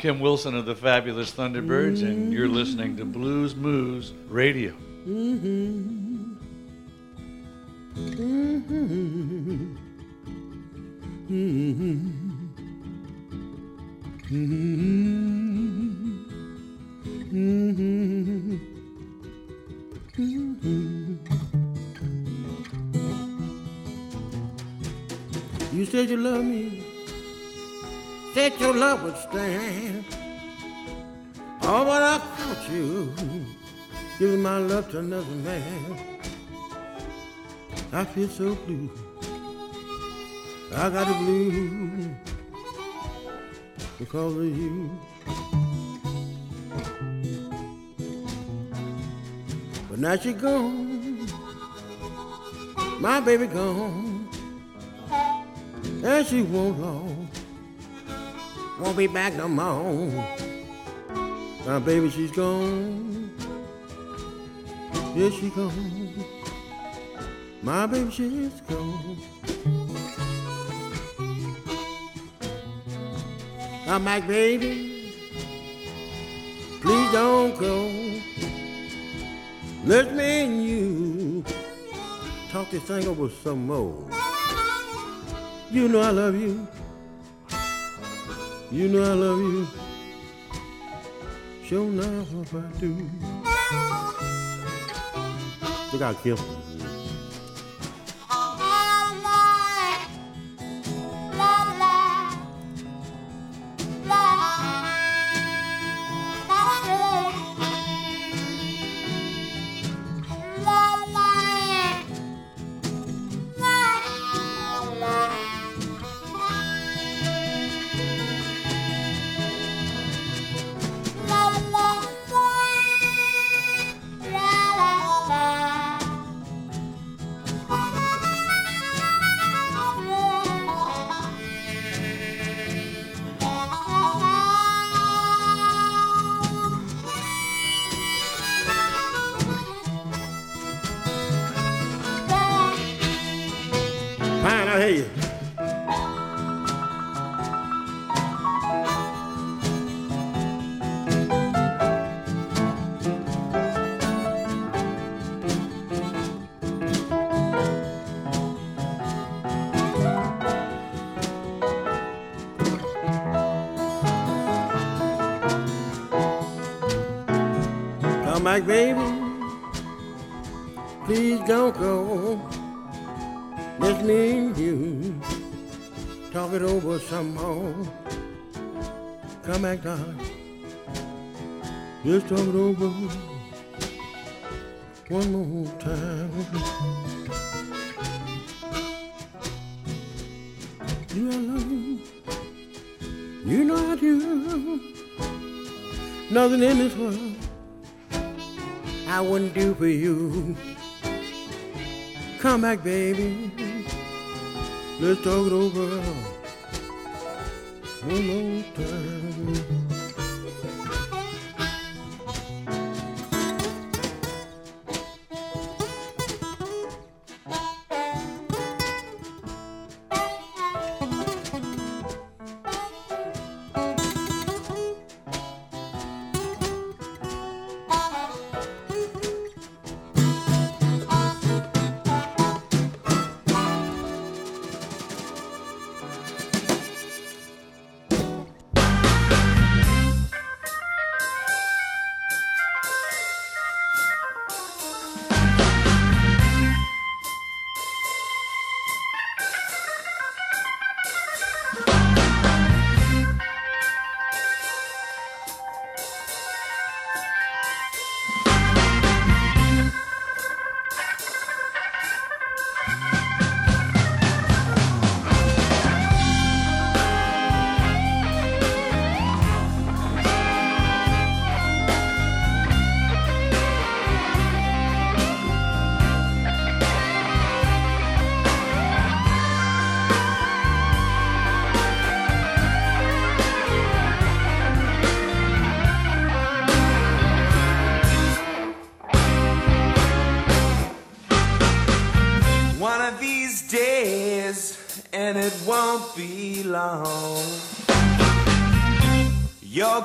I'm Kim Wilson of the Fabulous Thunderbirds, and you're listening to Blues Moose Radio. Mm-hmm. Mm-hmm. You said you love me said your love would stand. Giving my love to another man. I feel so blue. I got the blues because of you. But now she gone, my baby gone, and she won't long won't be back no more. My baby, she's gone. Yeah, she gone. My baby, she's gone. Come back, baby. Please don't go. Let me and you talk this thing over some more. You know I love you. You know I love you. Show sure enough I do. Look out, Kim. Back, baby. Please don't go. Just me and you. Talk it over some more. Come back, darling. Just talk it over one more time. You you. You know I do. Nothing in this world I wouldn't do for you. Come back, baby. Let's talk it over one more time.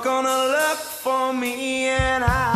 gonna look for me and I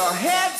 your head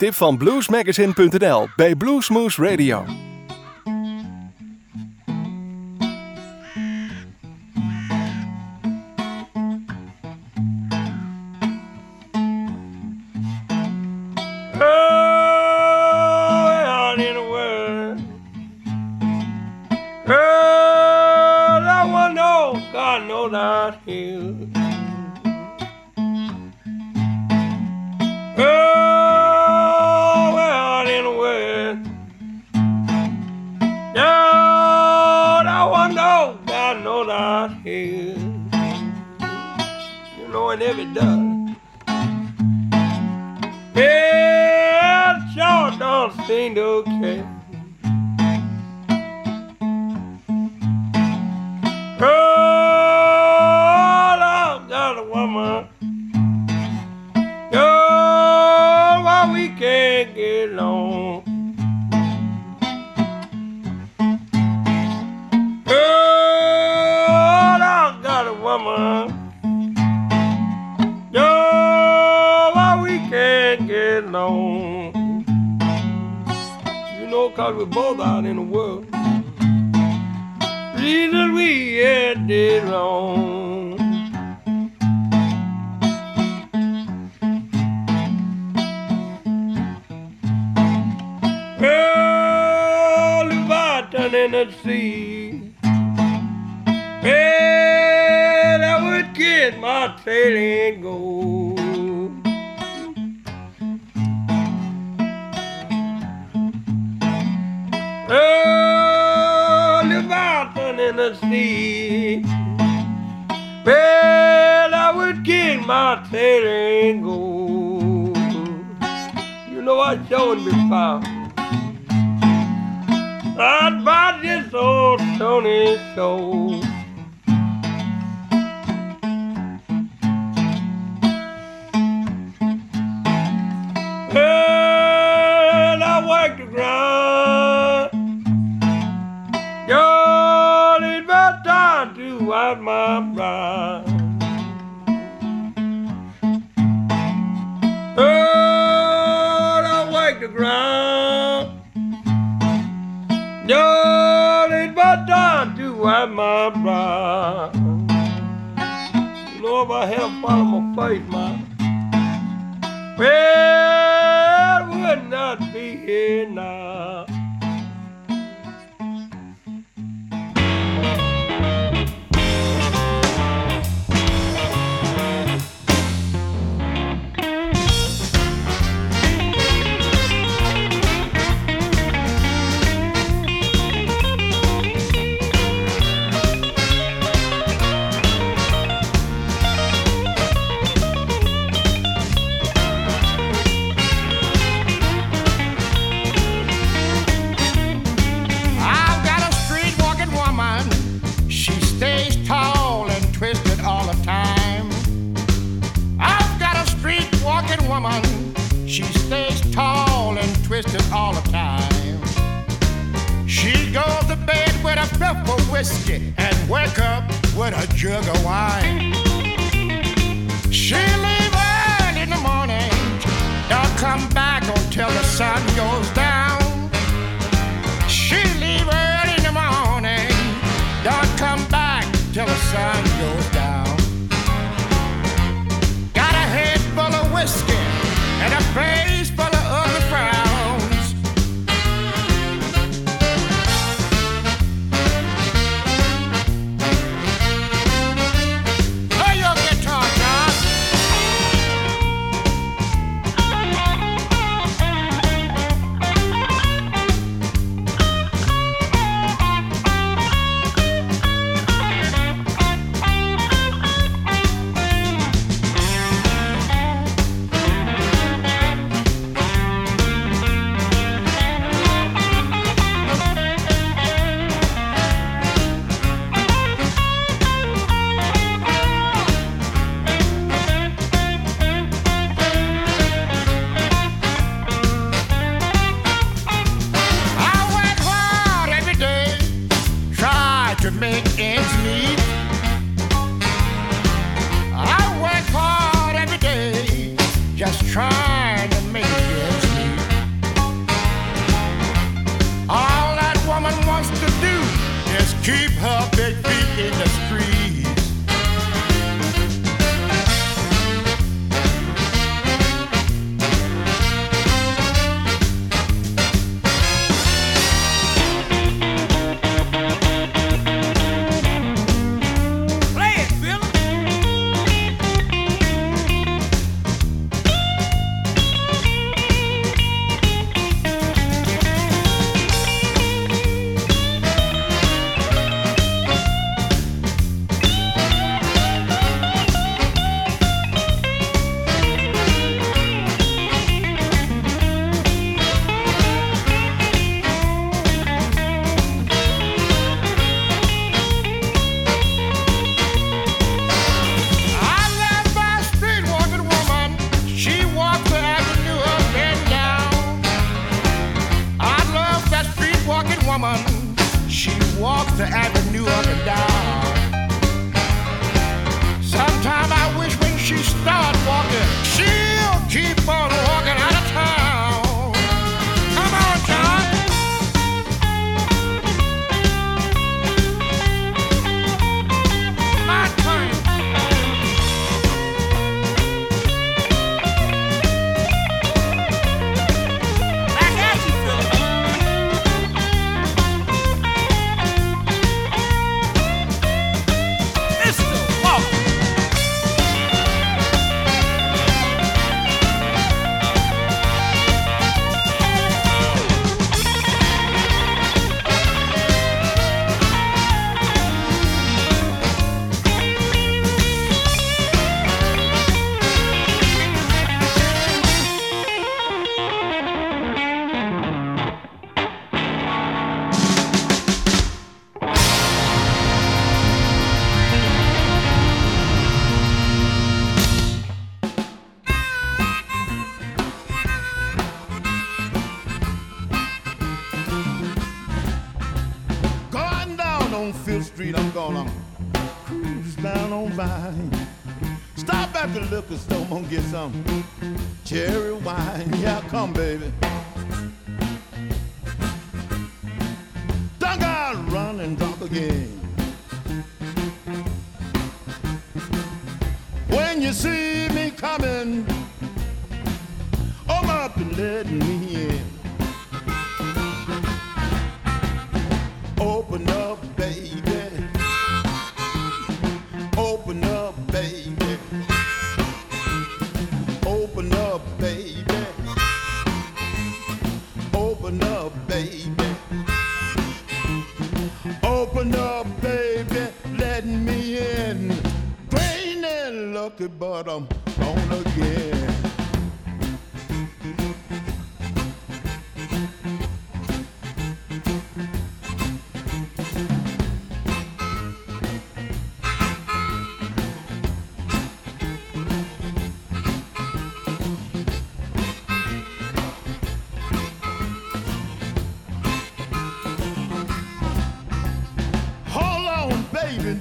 tip van bluesmagazine.nl bij Bluesmoose Radio. woman. Yo, why we can't get along? You know, cause we're both out in the world. Reason we ain't did wrong. hot trail gold. Oh, Leviathan in the sea. Well, I would get my tail gold. You know I don't be. I'd buy this old stony soul. Well, I wake the ground. Y'all, it's about time to wipe my brow. Well, I work the ground. Y'all, ain't about time to wipe my brow. Lord, I have follow my faith, man. Well, again now.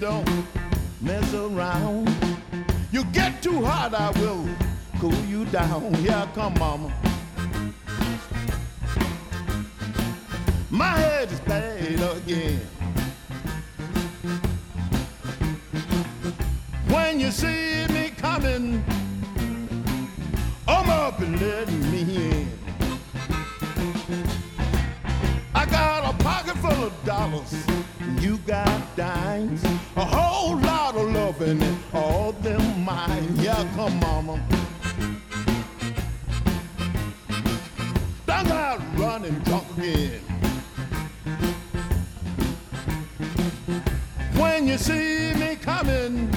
Don't mess around. You get too hot, I will cool you down. Yeah, come, mama. My head is bad again. When you see me coming, I'm up and letting me in. I got a pocket full of dollars. You got dimes. A whole lot of loving and all them mine. Yeah, come mama. Done got running drunk again. When you see me coming,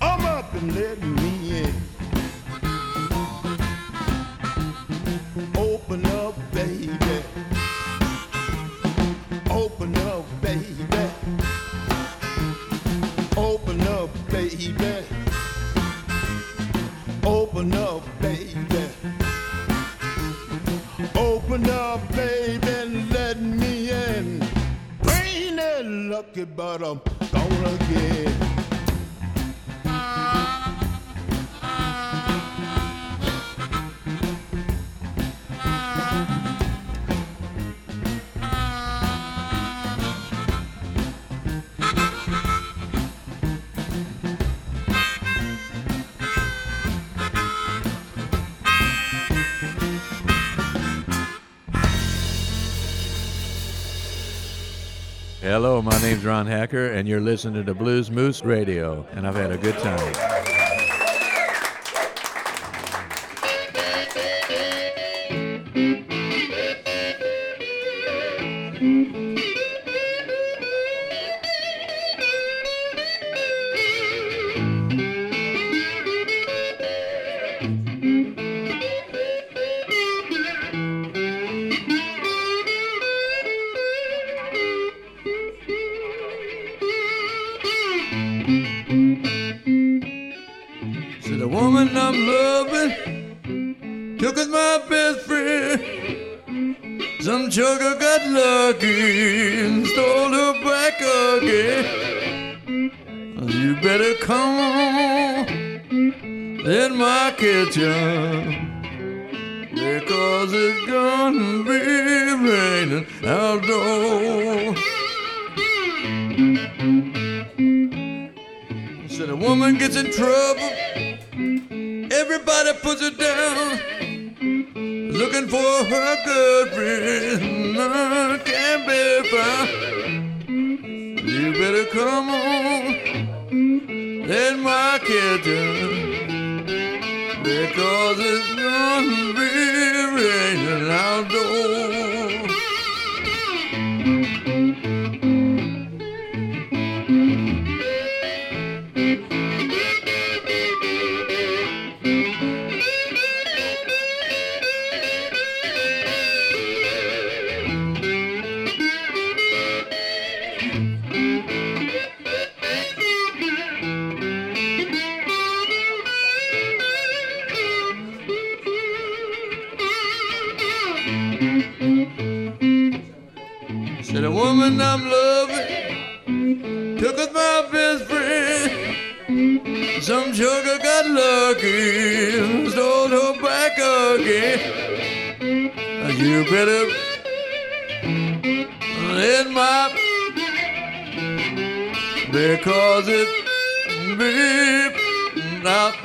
I'm up and letting me in. Baby. Open up, baby. Open up, baby, and let me in. And lucky, but I'm Hello, my name's Ron Hacker, and you're listening to Blues Moose Radio, and I've had a good time. woman I'm loving took with my best friend. Some sugar got lucky, stole her back again. You better let my because it be not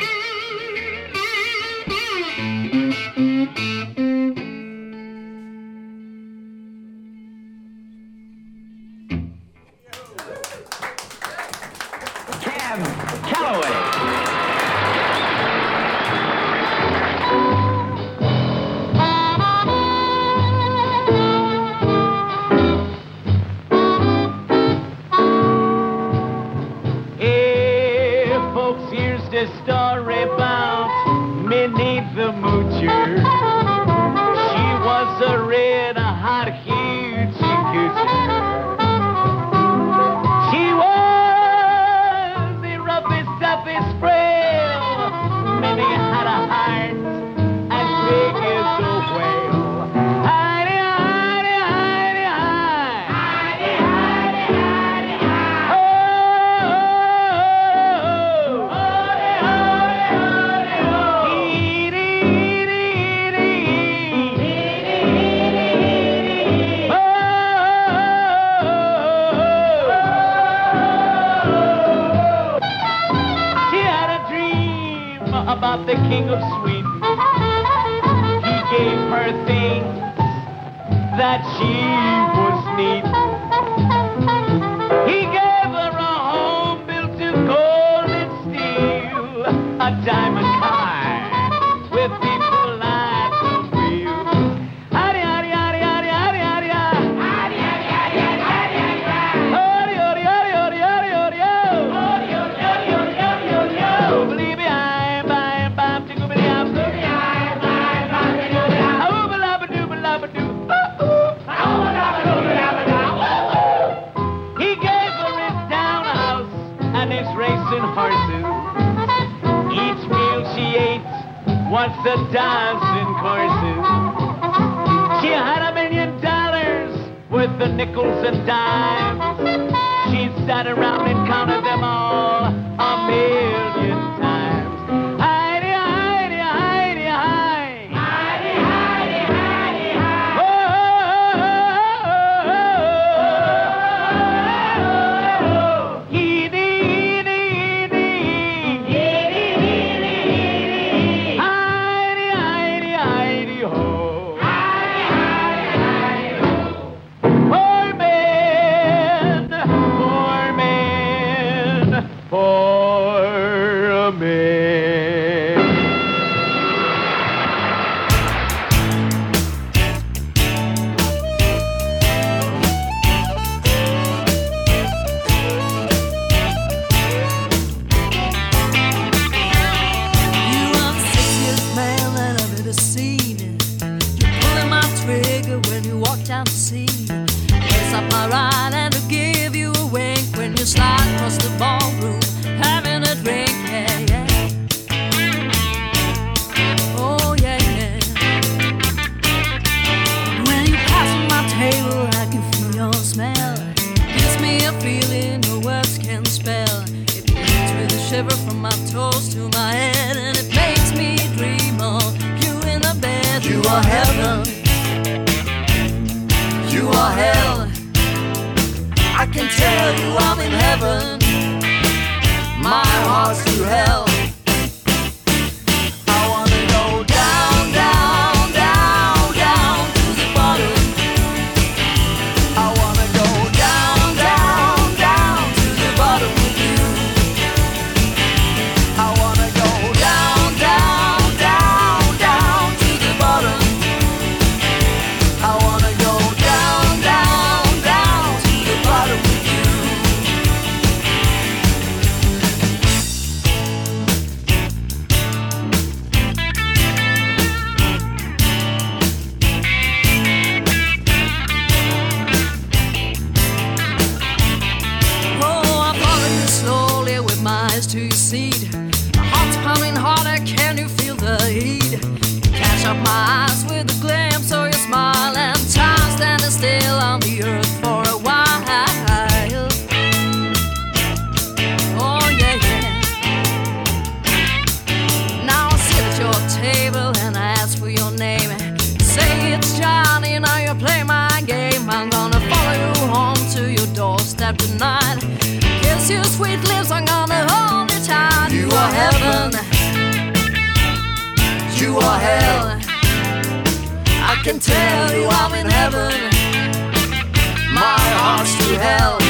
that she the dancing courses. She had a million dollars worth of nickels and dimes. She sat around and counted them all. It's up my ride and I'll give you a wink when you slide across the ballroom. heaven, my heart's to hell. or hell. I can tell you I'm in heaven. My heart's to hell.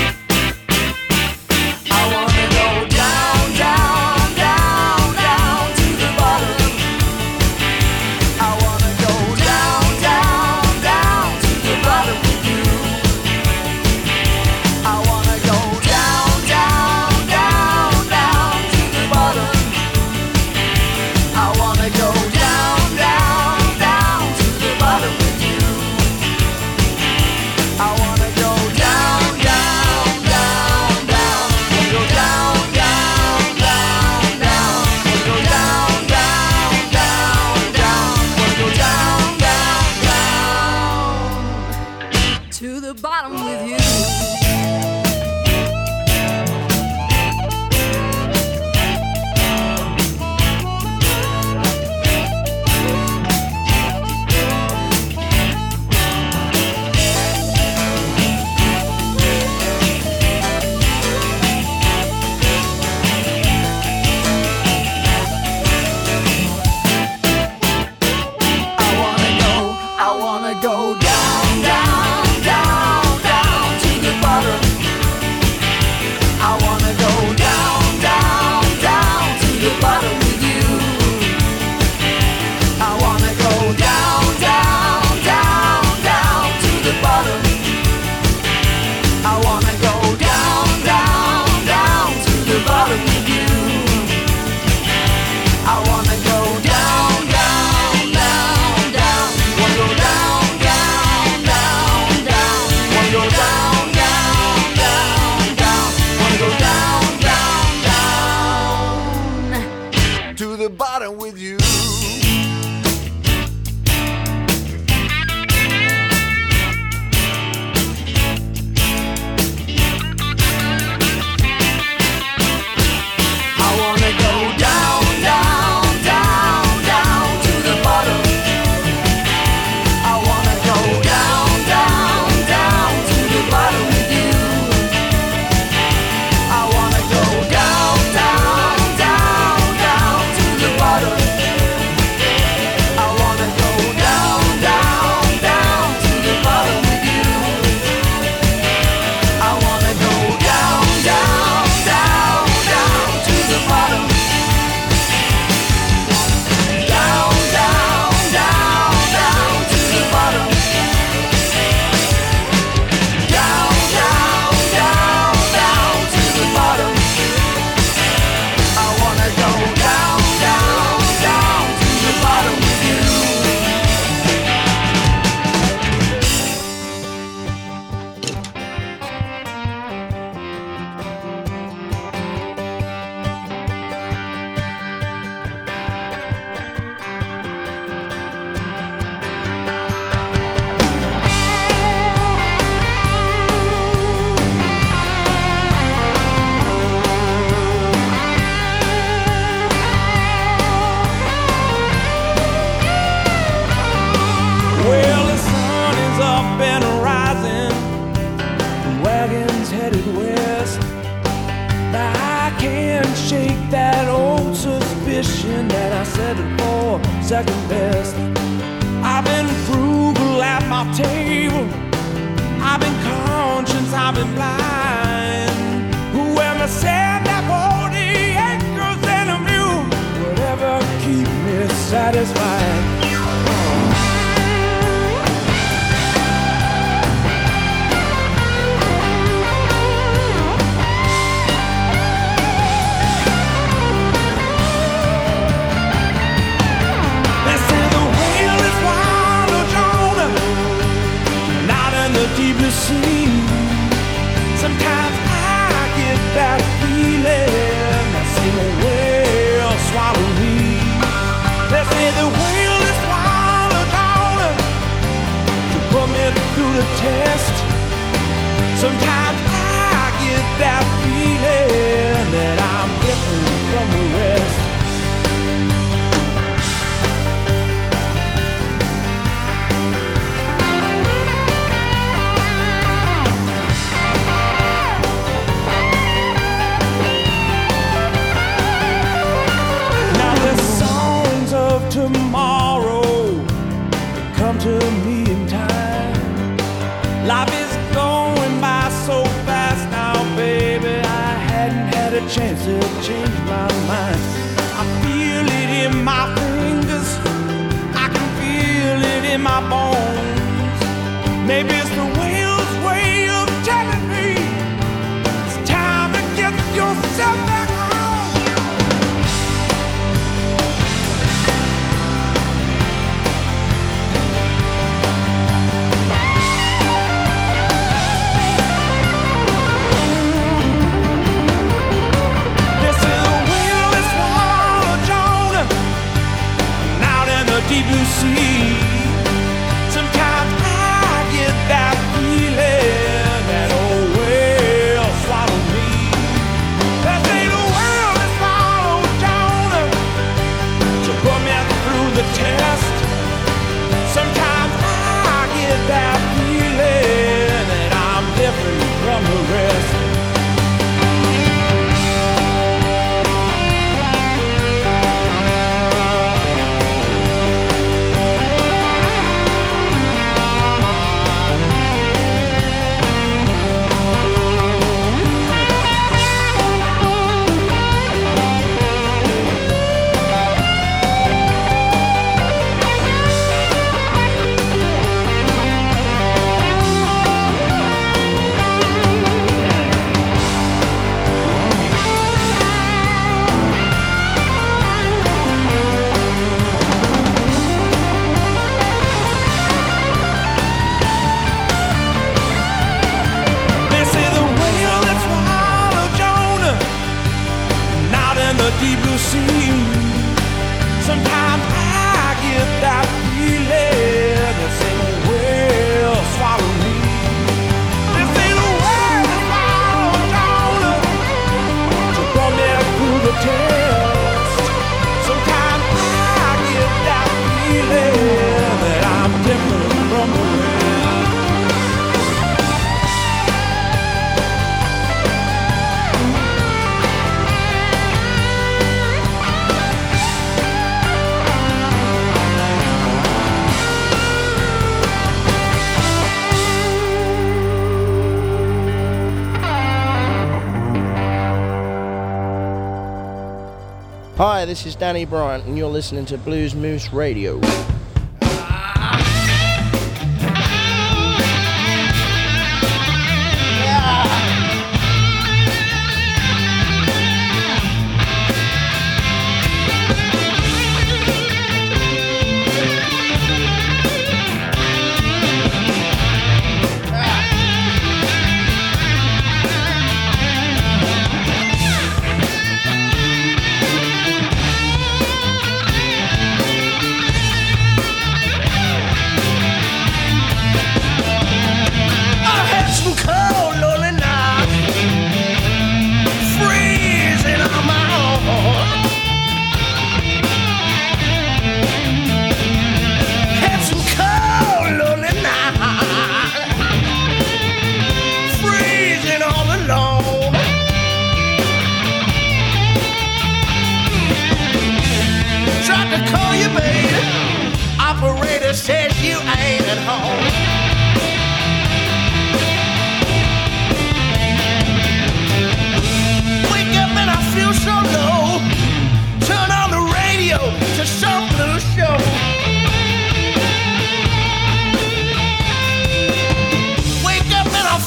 I can't shake that old suspicion that I settled for second best. I've been frugal at my table. I've been conscience, I've been blind. Who am I said that 40 acres and a mule would ever keep me satisfied? the test. Sometimes I get that. change my mind. I feel it in my fingers. I can feel it in my bones. Maybe This is Danny Bryant, and you're listening to Blues Moose Radio.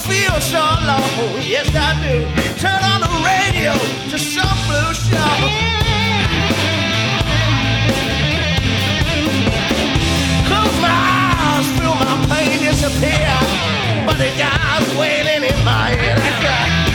feel so low. Yes, I do. Turn on the radio to some blue show. feel my pain disappear. But the guy's waiting in my head. I cry.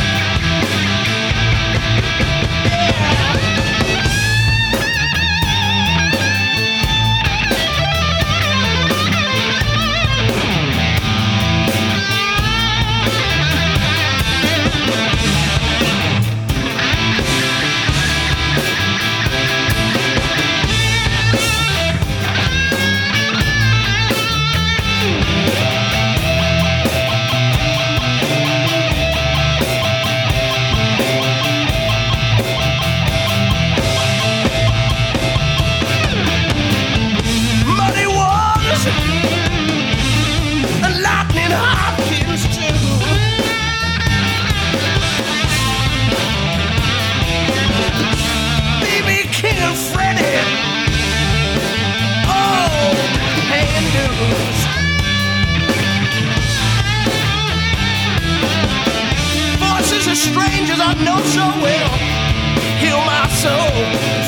Soul,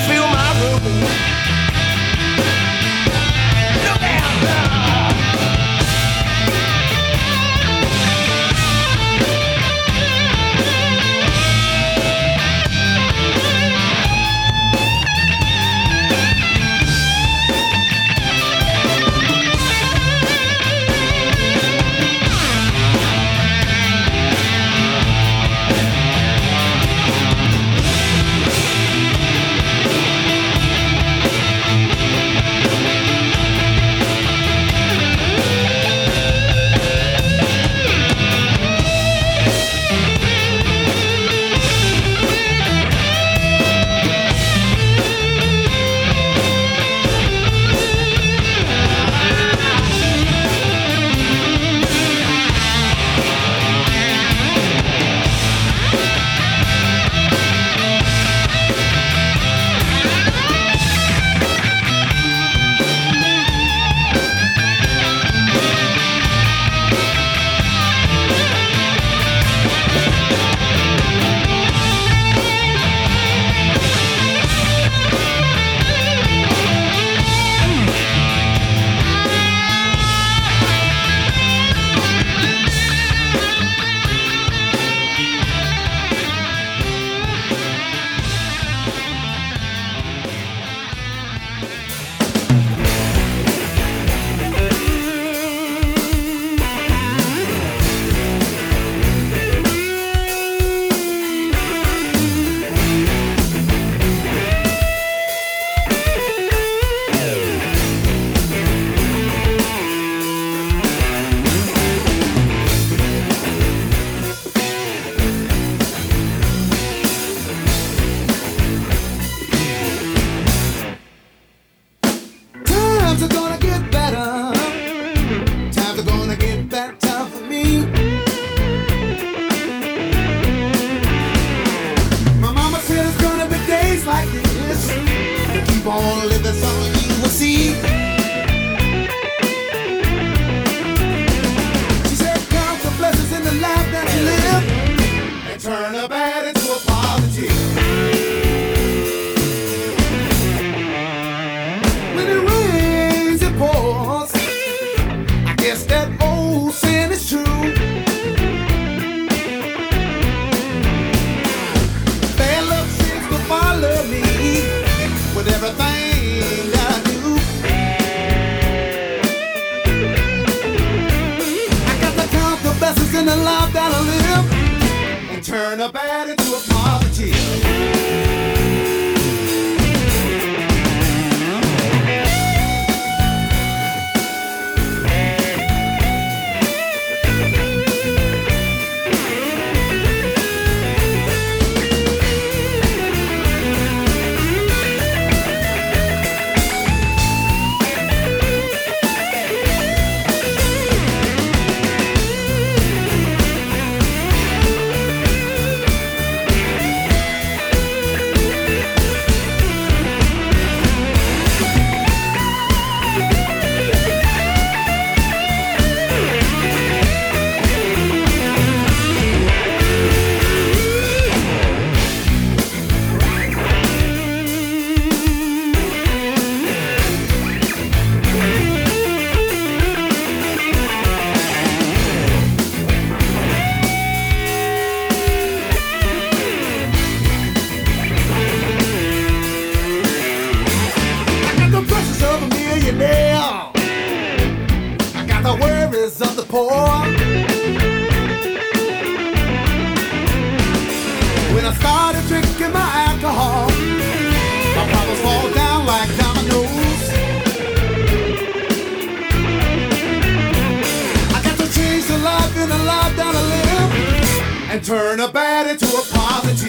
and turn a bad into a positive.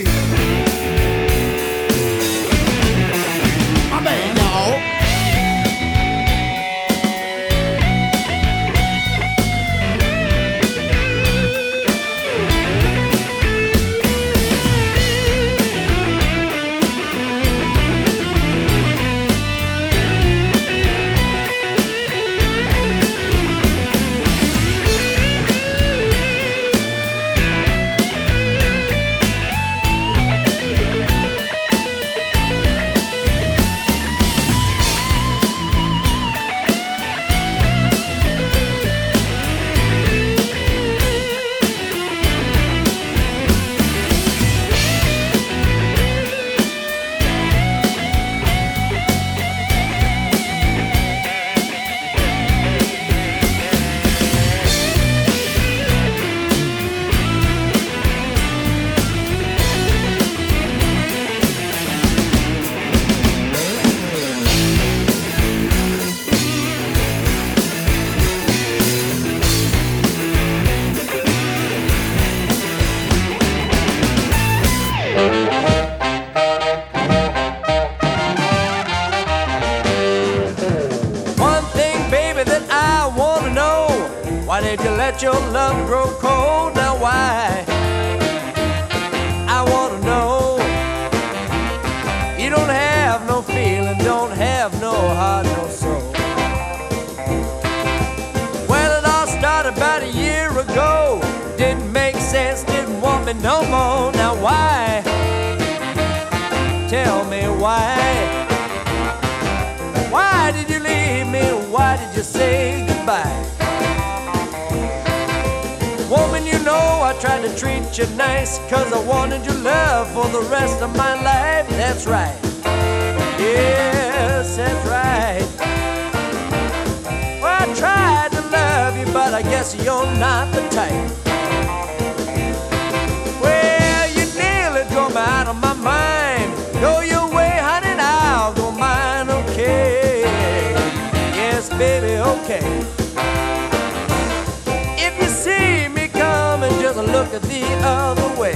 You don't have I tried to treat you nice, cause I wanted your love for the rest of my life. That's right. Yes, that's right. Well, I tried to love you, but I guess you're not the type. Well, you nearly drove me out of my mind. Go your way, honey, and I'll go mine, okay? Yes, baby, okay. Other way.